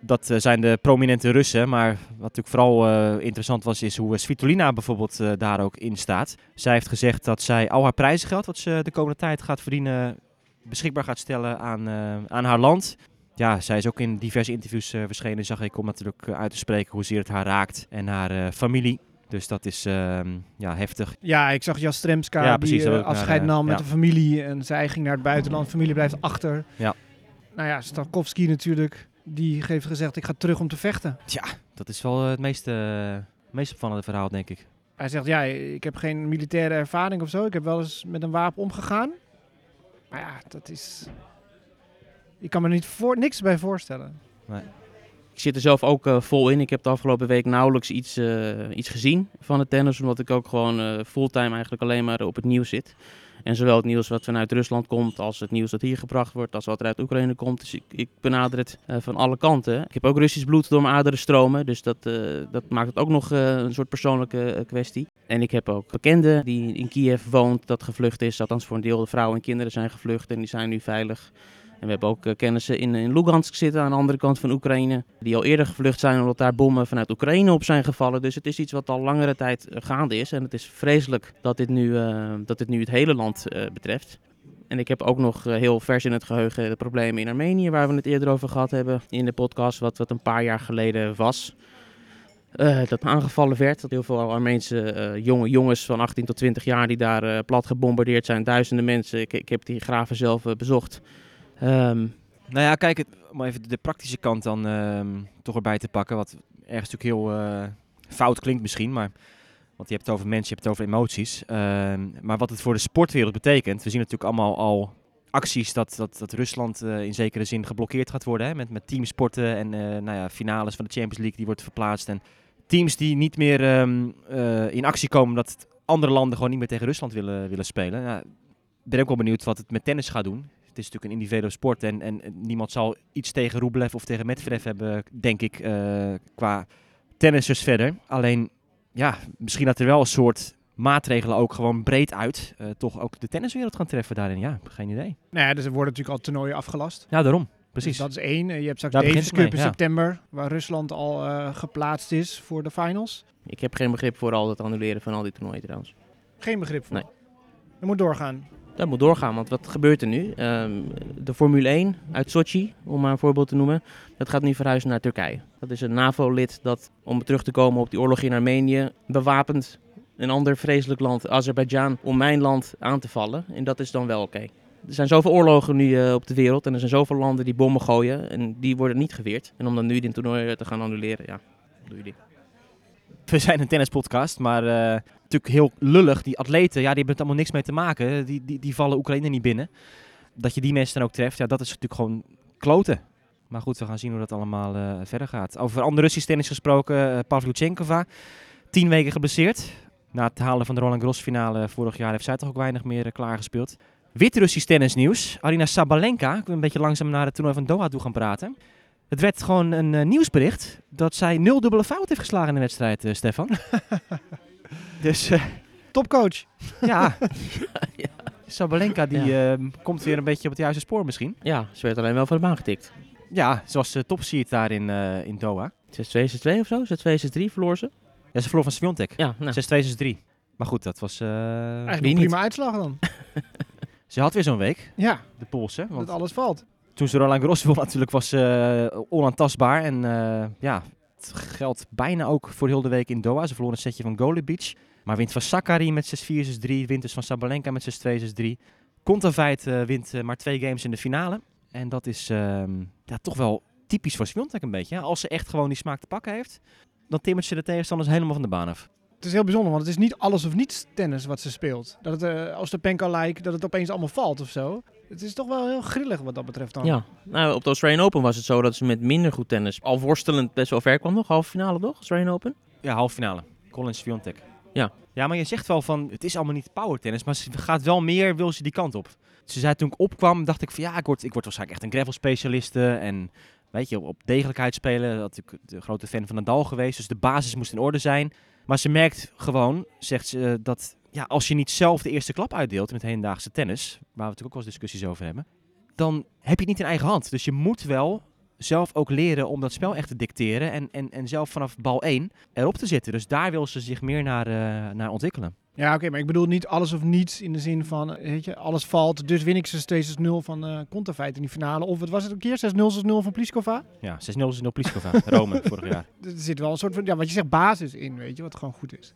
dat zijn de prominente Russen. Maar wat natuurlijk vooral interessant was, is hoe Svitolina bijvoorbeeld daar ook in staat. Zij heeft gezegd dat zij al haar prijzengeld, wat ze de komende tijd gaat verdienen, beschikbaar gaat stellen aan, eh, aan haar land. Ja, zij is ook in diverse interviews eh, verschenen, zag ik, om natuurlijk eh, uit te spreken hoezeer het haar raakt en haar familie. Dus dat is ehm, ja, heftig. Ja, ik zag Jastremska Ja, precies, die afscheid nam met ja. de familie en zij ging naar het buitenland. familie blijft achter. Ja. Nou ja, Stakowski natuurlijk, die heeft gezegd ik ga terug om te vechten. Tja, dat is wel het meest, eh, meest opvallende verhaal, denk ik. Hij zegt, ja, ik heb geen militaire ervaring of zo. Ik heb wel eens met een wapen omgegaan. Maar ja, dat is... Ik kan me niet voor, niks bij voorstellen. Ik zit er zelf ook eh, vol in. Ik heb de afgelopen week nauwelijks iets, eh, iets gezien van het tennis. Omdat ik ook gewoon eh, fulltime eigenlijk alleen maar op het nieuws zit. En zowel het nieuws wat vanuit Rusland komt, als het nieuws dat hier gebracht wordt, als wat er uit Oekraïne komt. Dus ik, ik benader het eh, van alle kanten. Ik heb ook Russisch bloed door mijn aderen stromen. Dus dat, eh, dat maakt het ook nog eh, een soort persoonlijke kwestie. En ik heb ook bekenden die in Kiev woont, dat gevlucht is. Althans voor een deel de vrouwen en kinderen zijn gevlucht en die zijn nu veilig. En we hebben ook eh, kennissen in, in Lugansk zitten aan de andere kant van Oekraïne. Die al eerder gevlucht zijn omdat daar bommen vanuit Oekraïne op zijn gevallen. Dus het is iets wat al langere tijd eh, gaande is. En het is vreselijk dat dit nu, eh, dat dit nu het hele land betreft. En ik heb ook nog heel vers in het geheugen de problemen in Armenië, waar we het eerder over gehad hebben in de podcast, wat, wat een paar jaar geleden was. Eh, dat aangevallen werd. Dat heel veel Armeense jonge jongens van 18 tot 20 jaar die daar plat gebombardeerd zijn. Duizenden mensen. Ik, ik heb die graven zelf bezocht. Ehm, Nou ja, kijk, om even de praktische kant dan ehm, toch erbij te pakken. Wat ergens natuurlijk heel eh, fout klinkt misschien, maar... Want je hebt het over mensen, je hebt het over emoties. Ehm, maar wat het voor de sportwereld betekent... We zien natuurlijk allemaal al acties dat, dat, dat Rusland eh, in zekere zin geblokkeerd gaat worden. Hè, met, met teamsporten en eh, nou ja, finales van de Champions League die wordt verplaatst. En teams die niet meer in actie komen omdat andere landen gewoon niet meer tegen Rusland willen, willen spelen. Nou, ik ben ook wel benieuwd wat het met tennis gaat doen. Het is natuurlijk een individuele sport en, en niemand zal iets tegen Rublev of tegen Medvedev hebben, denk ik, eh, qua tennissers verder. Alleen, ja, misschien dat er wel een soort maatregelen ook gewoon breed uit eh, toch ook de tenniswereld gaan treffen daarin. Ja, geen idee. Nou ja, dus er worden natuurlijk al toernooien afgelast. Ja, daarom. Dus Precies. dat is één. Eh, Je hebt straks Daar de begint Davis het Cup in ja. september, waar Rusland al eh, geplaatst is voor de finals. ik heb geen begrip voor al het annuleren van al die toernooien trouwens. Geen begrip voor. Nee. Er moet doorgaan. Dat moet doorgaan, want wat gebeurt er nu? Ehm, de Formule 1 uit Sochi, om maar een voorbeeld te noemen, dat gaat nu verhuizen naar Turkije. Dat is een NAVO-lid dat, om terug te komen op die oorlog in Armenië, bewapend een ander vreselijk land, Azerbeidzjan, om mijn land aan te vallen. En dat is dan wel oké. Er zijn zoveel oorlogen nu eh, op de wereld en er zijn zoveel landen die bommen gooien en die worden niet geweerd. En om dan nu dit toernooi te gaan annuleren, ja, doe je die. [laughs] We zijn een tennispodcast, maar eh, natuurlijk heel lullig. Die atleten, ja, die hebben er allemaal niks mee te maken. Die, die, die vallen Oekraïne niet binnen. Dat je die mensen dan ook treft, ja, dat is natuurlijk gewoon kloten. Maar goed, we gaan zien hoe dat allemaal eh, verder gaat. Over andere Russisch tennis gesproken, eh Pavlyuchenkova. Tien weken geblesseerd. Na het halen van de Roland Garros finale vorig jaar heeft zij toch ook weinig meer eh, klaargespeeld. Wit-Russisch tennisnieuws. Arina Sabalenka, ik wil een beetje langzaam naar het toernooi van Doha toe gaan praten. Het werd gewoon een eh, nieuwsbericht dat zij nul dubbele fout heeft geslagen in de wedstrijd, eh, Stefan. [laughs] dus eh, Topcoach. ja. [laughs] Sabalenka die ehm, komt weer een beetje op het juiste spoor misschien. Ja, ze werd alleen wel van de baan getikt. Ja, zoals de topseed daar in, eh, in Doha. 6-2, 6-2 of zo? 6-2, 6-3 verloor ze? Ja, ze verloor van Sviontek. Ja, nou. 6-2, 6-3. Maar goed, dat was... eh, Eigenlijk een niet? prima uitslag dan. [laughs] ze had weer zo'n week, Ja, de Poolse. Want dat alles valt. Toen ze Roland Garros won natuurlijk was ze eh, onaantastbaar. En eh, ja, het geldt bijna ook voor heel de week in Doha. Ze verloor een setje van Golubic. Maar wint van Sakari met 6-4, 6-3. Wint dus van Sabalenka met 6-2, 6-3. Kontaveit wint eh, maar twee games in de finale. En dat is ehm, ja, toch wel typisch voor Swiatek een beetje. Als ze echt gewoon die smaak te pakken heeft, dan timmert ze de tegenstanders helemaal van de baan af. Het is heel bijzonder, want het is niet alles of niets tennis wat ze speelt. Dat het, als de Penka like dat het opeens allemaal valt of zo. Het is toch wel heel grillig wat dat betreft dan. Ja, nou, op de Australian Open was het zo dat ze met minder goed tennis, al worstelend, best wel ver kwam nog. Halve finale toch, Australian Open? Ja, halve finale. Collins Sviontek. Ja. Ja, maar je zegt wel van, het is allemaal niet power tennis, maar ze gaat wel meer, wil ze die kant op. Ze zei toen ik opkwam, dacht ik van ja, ik word, ik word waarschijnlijk echt een gravel specialiste en weet je, op degelijkheid spelen. Dat ik de grote fan van Nadal geweest, dus de basis moest in orde zijn. Maar ze merkt gewoon, zegt ze, dat ja, als je niet zelf de eerste klap uitdeelt met hedendaagse tennis, waar we natuurlijk ook wel eens discussies over hebben, dan heb je het niet in eigen hand. Dus je moet wel zelf ook leren om dat spel echt te dicteren en, en, en zelf vanaf bal 1 erop te zitten. Dus daar wil ze zich meer naar, eh, naar ontwikkelen. Ja, oké, maar ik bedoel niet alles of niets in de zin van, eh, weet je, alles valt, dus win ik ze steeds 6-0 van Kontaveit in die finale. Of wat was het een keer? 6-0, 6-0 van Pliskova? Ja, 6-0 is 0 Pliskova, Rome [laughs] vorig jaar. Er zit wel een soort van, ja, wat je zegt, basis in, weet je, wat gewoon goed is.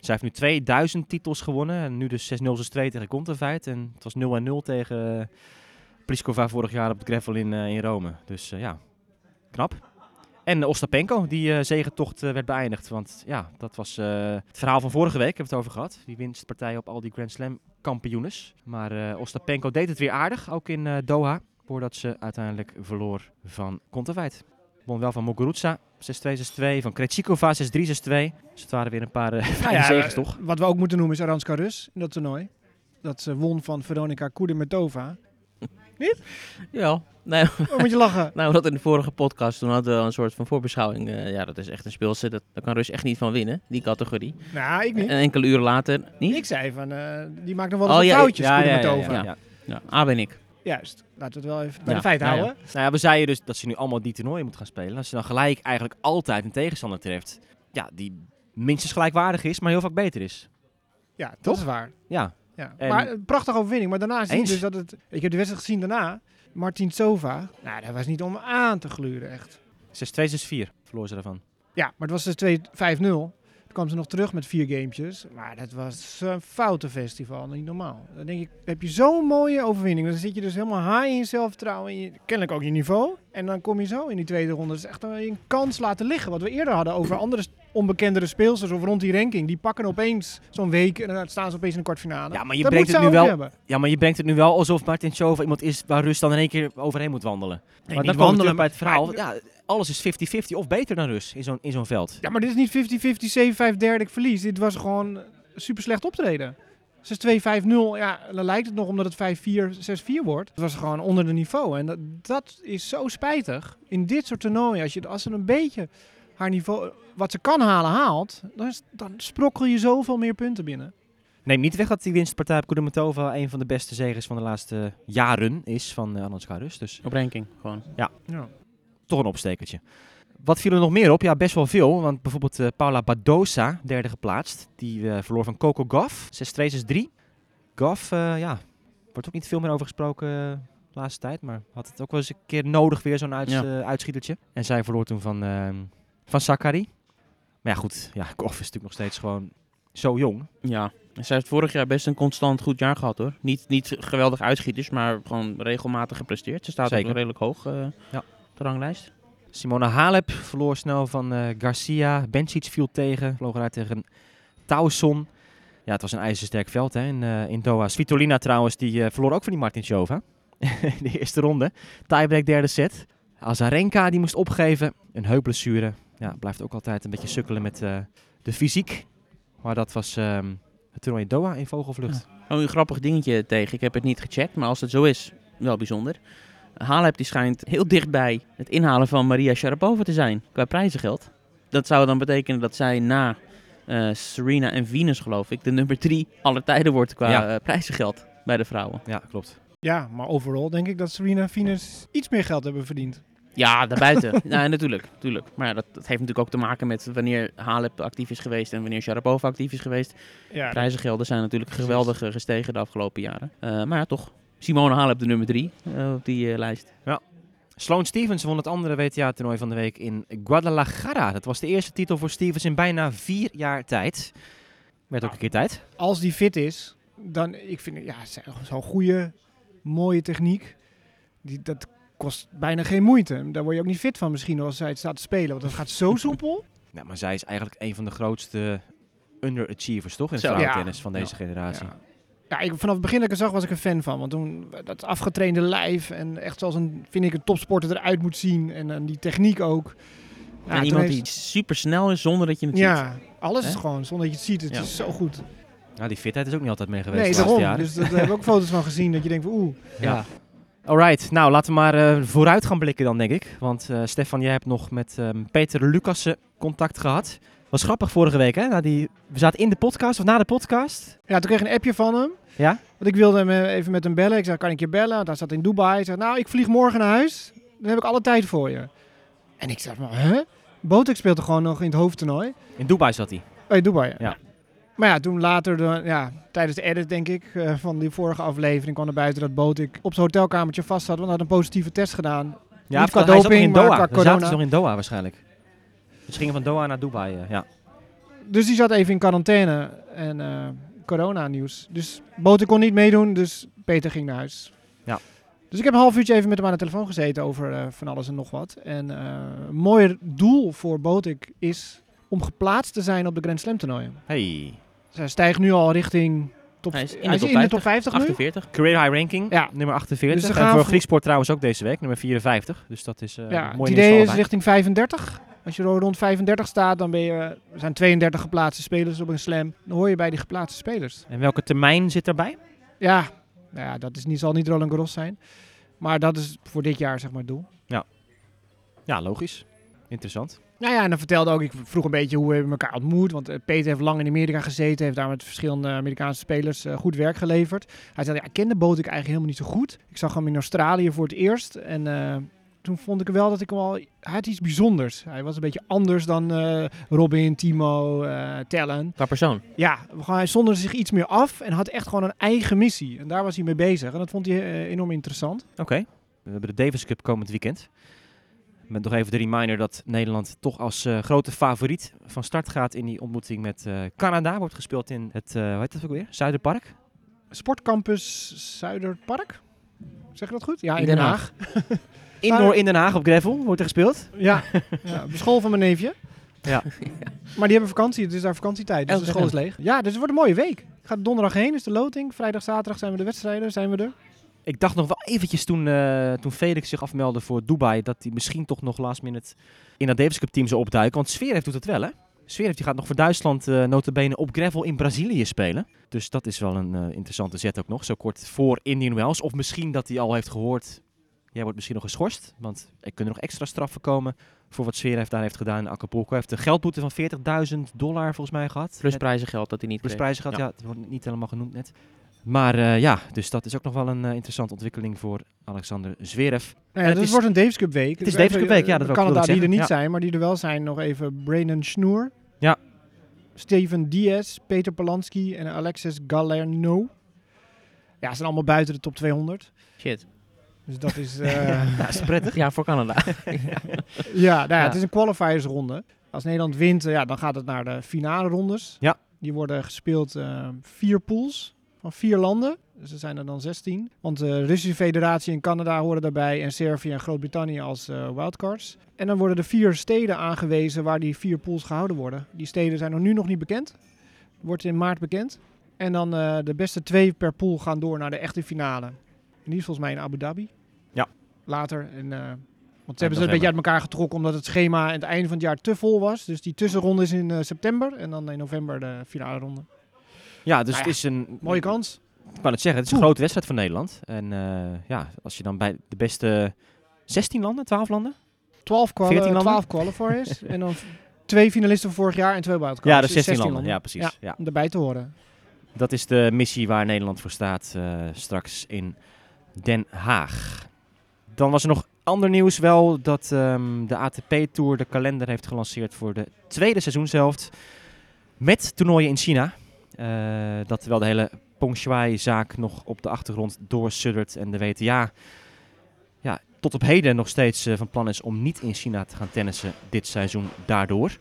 Zij heeft nu 2000 titels gewonnen en nu dus 6-0 6-2 tegen Kontaveit. En het was 0-0 tegen eh, Pliskova vorig jaar op het gravel in, eh, in Rome. Dus eh, ja, knap. En Ostapenko, die eh zegentocht werd beëindigd. Want ja, dat was het verhaal van vorige week, hebben we het over gehad. Die winstpartij op al die Grand Slam kampioenes. Maar Ostapenko deed het weer aardig, ook in Doha. Voordat ze uiteindelijk verloor van Kontaveit. Won wel van Muguruza, 6-2, 6-2. Van Krejcikova, 6-3, 6-2. Dus het waren weer een paar uh, [laughs] fijne zegens, eh, toch? Wat we ook moeten noemen is Aranska Rus in dat toernooi. Dat ze won van Veronica Kudermetova. [laughs] Ja. Nee, Oh, moet je lachen. [laughs] nou, dat in de vorige podcast, toen hadden we een soort van voorbeschouwing. Eh, ja, dat is echt een speelset, dat, daar kan Rus echt niet van winnen, die categorie. Nou, ik niet. En enkele uren later, niet? Ik zei van, eh, die maakt nog wel Oh, eens ja, wat foutjes, ja, ja, ja, Kudermetova. ja, Ja. Ja, A ben ik. Juist, laten we het wel even bij Ja, de feiten ja. houden. Nou ja, we zeiden dus dat ze nu allemaal die toernooien moet gaan spelen. Als ze dan gelijk eigenlijk altijd een tegenstander treft. Ja, die minstens gelijkwaardig is, maar heel vaak beter is. Ja, dat Toch? is waar. Ja, Ja. En- Maar een prachtige overwinning. Maar daarna zie je dus dat het... Ik heb de wedstrijd gezien daarna. Martin Sova. Nou, dat was niet om aan te gluren, echt. 6-2, 6-4 verloor ze daarvan. Ja, maar het was dus 2 5-0. Kwam ze nog terug met vier gamepjes. Maar dat was een foute festival, niet normaal. Dan denk ik, heb je zo'n mooie overwinning. Dan zit je dus helemaal high in je zelfvertrouwen. En je, kennelijk ook je niveau. En dan kom je zo in die tweede ronde. Dat is echt een, een kans laten liggen. Wat we eerder hadden over andere onbekendere speelsters of rond die ranking. Die pakken opeens zo'n week en dan staan ze opeens in de kwartfinale. Ja, maar je dat brengt het nu wel- hebben. Ja, maar je brengt het nu wel alsof Martin Chova iemand is waar Rus dan in één keer overheen moet wandelen. maar komen we terug wandelen, bij het verhaal. maar- Ja, alles is 50-50 of beter dan Rus in zo'n in zo'n veld. Ja, maar dit is niet 50-50, 7-5 derde ik verlies. Dit was gewoon super slecht optreden. 6-2, 5-0, ja, dan lijkt het nog omdat het 5-4, 6-4 wordt. Het was gewoon onder de niveau. En dat, dat is zo spijtig. In dit soort toernooien, als, je, als ze een beetje haar niveau, wat ze kan halen, haalt, dan, is- dan sprokkel je zoveel meer punten binnen. Neem niet weg dat die winstpartij op Kudermetova een van de beste zegers van de laatste jaren is van uh, Anatska Rus. Dus Op ranking, gewoon. Ja. Toch een opstekertje. Wat viel er nog meer op? Ja, best wel veel. Want bijvoorbeeld eh, Paula Badosa, derde geplaatst. Die eh, verloor van Coco Gauff, 6-2, 6-3. Gauff, eh, ja, wordt ook niet veel meer over gesproken de laatste tijd. Maar had het ook wel eens een keer nodig weer, zo'n uits- Ja. uitschietertje. En zij verloor toen van, ehm van Sakari. Maar ja, goed. Ja, Gauff is natuurlijk nog steeds gewoon zo jong. Ja, en zij heeft vorig jaar best een constant goed jaar gehad hoor. Niet, niet geweldig uitschieters, maar gewoon regelmatig gepresteerd. Ze staat Zeker. ook redelijk hoog Ja. De ranglijst. Simona Halep verloor snel van eh, Garcia. Bencic viel tegen. Vloog eruit tegen Tauson. Ja, het was een ijzersterk veld hè, in, eh, in Doha. Svitolina trouwens, die eh, verloor ook van die Martin Chova. [laughs] de eerste ronde. Tiebreak derde set. Azarenka die moest opgeven. Een heupblessure. Ja, blijft ook altijd een beetje sukkelen met eh, de fysiek. Maar dat was ehm, het toernooi in Doha in vogelvlucht. Oh, een grappig dingetje tegen. Ik heb het niet gecheckt, maar als het zo is, wel bijzonder. Halep die schijnt heel dichtbij het inhalen van Maria Sharapova te zijn qua prijzengeld. Dat zou dan betekenen dat zij na eh, Serena en Venus, geloof ik, de nummer drie aller tijden wordt qua Ja. eh, prijzengeld bij de vrouwen. Ja, klopt. Ja, maar overal denk ik dat Serena en Venus iets meer geld hebben verdiend. Ja, daarbuiten. [laughs] ja, natuurlijk. natuurlijk. Maar ja, dat, dat heeft natuurlijk ook te maken met wanneer Halep actief is geweest en wanneer Sharapova actief is geweest. Ja, Prijzengelden zijn natuurlijk geweldig eh, gestegen de afgelopen jaren. Eh, maar ja, toch. Simone Halep de nummer drie eh, op die eh, lijst. Sloane Stevens won het andere WTA-toernooi van de week in Guadalajara. Dat was de eerste titel voor Stevens in bijna vier jaar tijd. Werd ook een keer tijd. als die fit is, dan ik vind ja, zo'n goede, mooie techniek. Die, dat kost bijna geen moeite. Daar word je ook niet fit van misschien als zij het staat te spelen, want dat gaat zo [laughs] soepel. Ja, maar zij is eigenlijk een van de grootste underachievers, toch? In het vrouwentennis Ja. van deze Ja. generatie. Ja. Ja, ik, vanaf het begin dat ik het zag was ik een fan van. Want toen dat afgetrainde lijf en echt zoals een, vind ik, een topsporter eruit moet zien. En, en die techniek ook. Ja, en iemand heeft- die super snel is zonder dat je het ziet. Ja, alles is gewoon zonder dat je het ziet. Het Ja. is zo goed. Nou, die fitheid is ook niet altijd mee geweest Nee, daarom. jaren. Dus dat, daar hebben we ook [laughs] foto's van gezien dat je denkt van oeh. Ja. Alright, nou laten we maar eh, vooruit gaan blikken dan, denk ik. Want eh, Stefan, jij hebt nog met ehm, Peter Lucassen contact gehad. Was grappig vorige week, hè? Na die, we zaten in de podcast, of na de podcast. Ja, toen kreeg ik een appje van hem. Ja? Want ik wilde hem eh, even met hem bellen. Ik zei, kan ik je bellen? Want hij zat in Dubai. Hij zei, nou, ik vlieg morgen naar huis. Dan heb ik alle tijd voor je. En ik zei, maar hè? Botek speelde gewoon nog in het hoofdtoernooi. In Dubai zat hij. Bij Dubai. Ja. Maar ja, toen later, de, ja, tijdens de edit denk ik, eh, van die vorige aflevering kwam er buiten dat Botik op zijn hotelkamertje vast zat. Want hij had een positieve test gedaan. Ja, Niet qua doping, in Doha. corona. ze nog in Doha waarschijnlijk. Ze gingen van Doha naar Dubai, eh, ja. Dus die zat even in quarantaine en eh, corona nieuws. Dus Botik kon niet meedoen, dus Peter ging naar huis. Ja. Dus ik heb een half uurtje even met hem aan de telefoon gezeten over eh, van alles en nog wat. En eh, een mooi doel voor Botik is om geplaatst te zijn op de Grand Slam toernooien. Hey. Dus hij stijgt nu al richting top, Hij is in de hij top in de 50, top 50 nu. 48. Career high ranking, Ja. nummer 48. Dus ze en gaan voor Grieksport trouwens ook deze week, nummer 54. Dus dat is eh Ja, het mooi idee is richting 35. Als je er rond 35 staat, dan ben je, er zijn 32 geplaatste spelers op een slam. Dan hoor je bij die geplaatste spelers. En welke termijn zit erbij? Ja, nou ja dat is niet, zal niet Roland Garros zijn. Maar dat is voor dit jaar zeg maar het doel. Ja, logisch. Interessant. Nou ja, en dan vertelde ook, ik vroeg een beetje hoe we elkaar ontmoet. Want eh, Peter heeft lang in Amerika gezeten, heeft daar met verschillende Amerikaanse spelers eh, goed werk geleverd. Hij zei, ja, ik kende Botik eigenlijk helemaal niet zo goed. Ik zag hem in Australië voor het eerst. En eh, toen vond ik wel dat ik hem al, hij had iets bijzonders. Hij was een beetje anders dan eh, Robin, Timo, eh Tellen. Qua persoon. Ja, gewoon, hij zonderde zich iets meer af en had echt gewoon een eigen missie. En daar was hij mee bezig. En dat vond hij eh, enorm interessant. Oké. We hebben de Davis Cup komend weekend. Met nog even de reminder dat Nederland toch als grote favoriet van start gaat in die ontmoeting met eh, Canada. Wordt gespeeld in het, hoe heet dat ook weer? Zuiderpark. Sportcampus Zuiderpark. Zeg ik dat goed? Ja, in, In Den Den Haag. [laughs] Indoor in Den Haag op gravel wordt er gespeeld. Ja, [laughs] ja op de school van mijn neefje. Ja. Maar die hebben vakantie, het is daar vakantietijd, dus de school is leeg. Ja, dus het wordt een mooie week. Ik ga donderdag heen, is de loting. Vrijdag, zaterdag zijn we de wedstrijden, zijn we er. Ik dacht nog wel eventjes toen, eh, toen Felix zich afmeldde voor Dubai, dat hij misschien toch nog last minute in dat Davis Cup team zou opduiken. Want Zverev doet het wel hè? Zverev die gaat nog voor Duitsland eh notabene op gravel in Brazilië spelen. Dus dat is wel een eh, interessante zet ook nog, zo kort voor Indian Wells. Of misschien dat hij al heeft gehoord, jij wordt misschien nog geschorst. Want er kunnen nog extra straffen komen voor wat Zverev daar heeft gedaan in Acapulco. Hij heeft een geldboete van 40.000 dollar volgens mij gehad. Plus prijzengeld dat hij niet Plus kreeg. prijzen gehad, Ja. ja. Het wordt niet helemaal genoemd net. Maar eh, ja, dus dat is ook nog wel een eh, interessante ontwikkeling voor Alexander Zverev. Nou ja, het dus is- wordt een Davis Cup week. Het is Davis Cup week, ja, eh, dat ik- Canada die er niet zijn, maar die er wel zijn. Nog even Brandon Snoer. Ja. Steven Diaz, Peter Polanski en Alexis Galerno. Ja, ze zijn allemaal buiten de top 200. Shit. Dus dat is... [laughs] eh, Ja, is prettig. Ja, voor Canada. [laughs] Ja, nou ja, Ja. het is een qualifiersronde. Als Nederland wint, eh, ja, dan gaat het naar de finale rondes. Ja. Die worden gespeeld eh, vier pools van vier landen. Dus er zijn er dan 16. Want de Russische Federatie en Canada horen daarbij en Servië en Groot-Brittannië als eh, wildcards. En dan worden er vier steden aangewezen waar die vier pools gehouden worden. Die steden zijn nog nu nog niet bekend. Wordt in maart bekend. En dan eh, de beste twee per pool gaan door naar de echte finale. En die is volgens mij in Abu Dhabi. Ja. Later. En, eh, want ze hebben ze een beetje uit elkaar getrokken omdat het schema aan het einde van het jaar te vol was. Dus die tussenronde is in eh, september en dan in november de finale ronde. Ja, dus Nou het is een... Mooie kans. Ik wou het zeggen, het is een grote wedstrijd voor Nederland. En eh, ja, als je dan bij de beste 16 landen, 12 landen? 12, quali 14 landen? 12 qualifiers. [laughs] en dan twee finalisten van vorig jaar en twee wildcards. Ja, dus Dus 16, landen. Ja, precies. Ja. Ja. Om erbij te horen. Dat is de missie waar Nederland voor staat straks in Den Haag. Dan was er nog ander nieuws wel dat ehm, de ATP-tour de kalender heeft gelanceerd voor de tweede seizoenshelft. Met toernooien in China. Eh, dat terwijl de hele Peng Shuai-zaak nog op de achtergrond doorsuddert en de WTA ja, tot op heden nog steeds eh, van plan is om niet in China te gaan tennissen dit seizoen daardoor.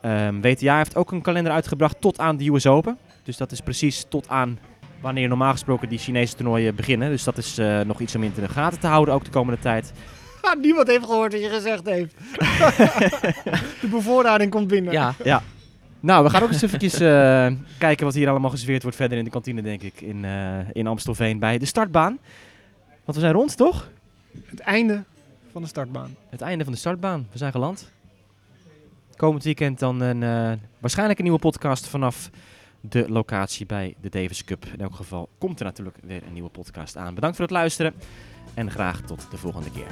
Ehm, WTA heeft ook een kalender uitgebracht tot aan de US Open. Dus dat is precies tot aan wanneer normaal gesproken die Chinese toernooien beginnen. Dus dat is eh, nog iets om in de gaten te houden ook de komende tijd. [laughs] Ah, niemand heeft gehoord wat je gezegd heeft. [laughs] de bevoorrading komt binnen. Ja, Nou, we gaan ook eens eventjes eh, kijken wat hier allemaal geserveerd wordt verder in de kantine, denk ik, in, eh, in Amstelveen bij de startbaan. Want we zijn rond, toch? Het einde van de startbaan. Het einde van de startbaan. We zijn geland. Komend weekend dan een, eh, waarschijnlijk een nieuwe podcast vanaf de locatie bij de Davis Cup. In elk geval komt er natuurlijk weer een nieuwe podcast aan. Bedankt voor het luisteren en graag tot de volgende keer.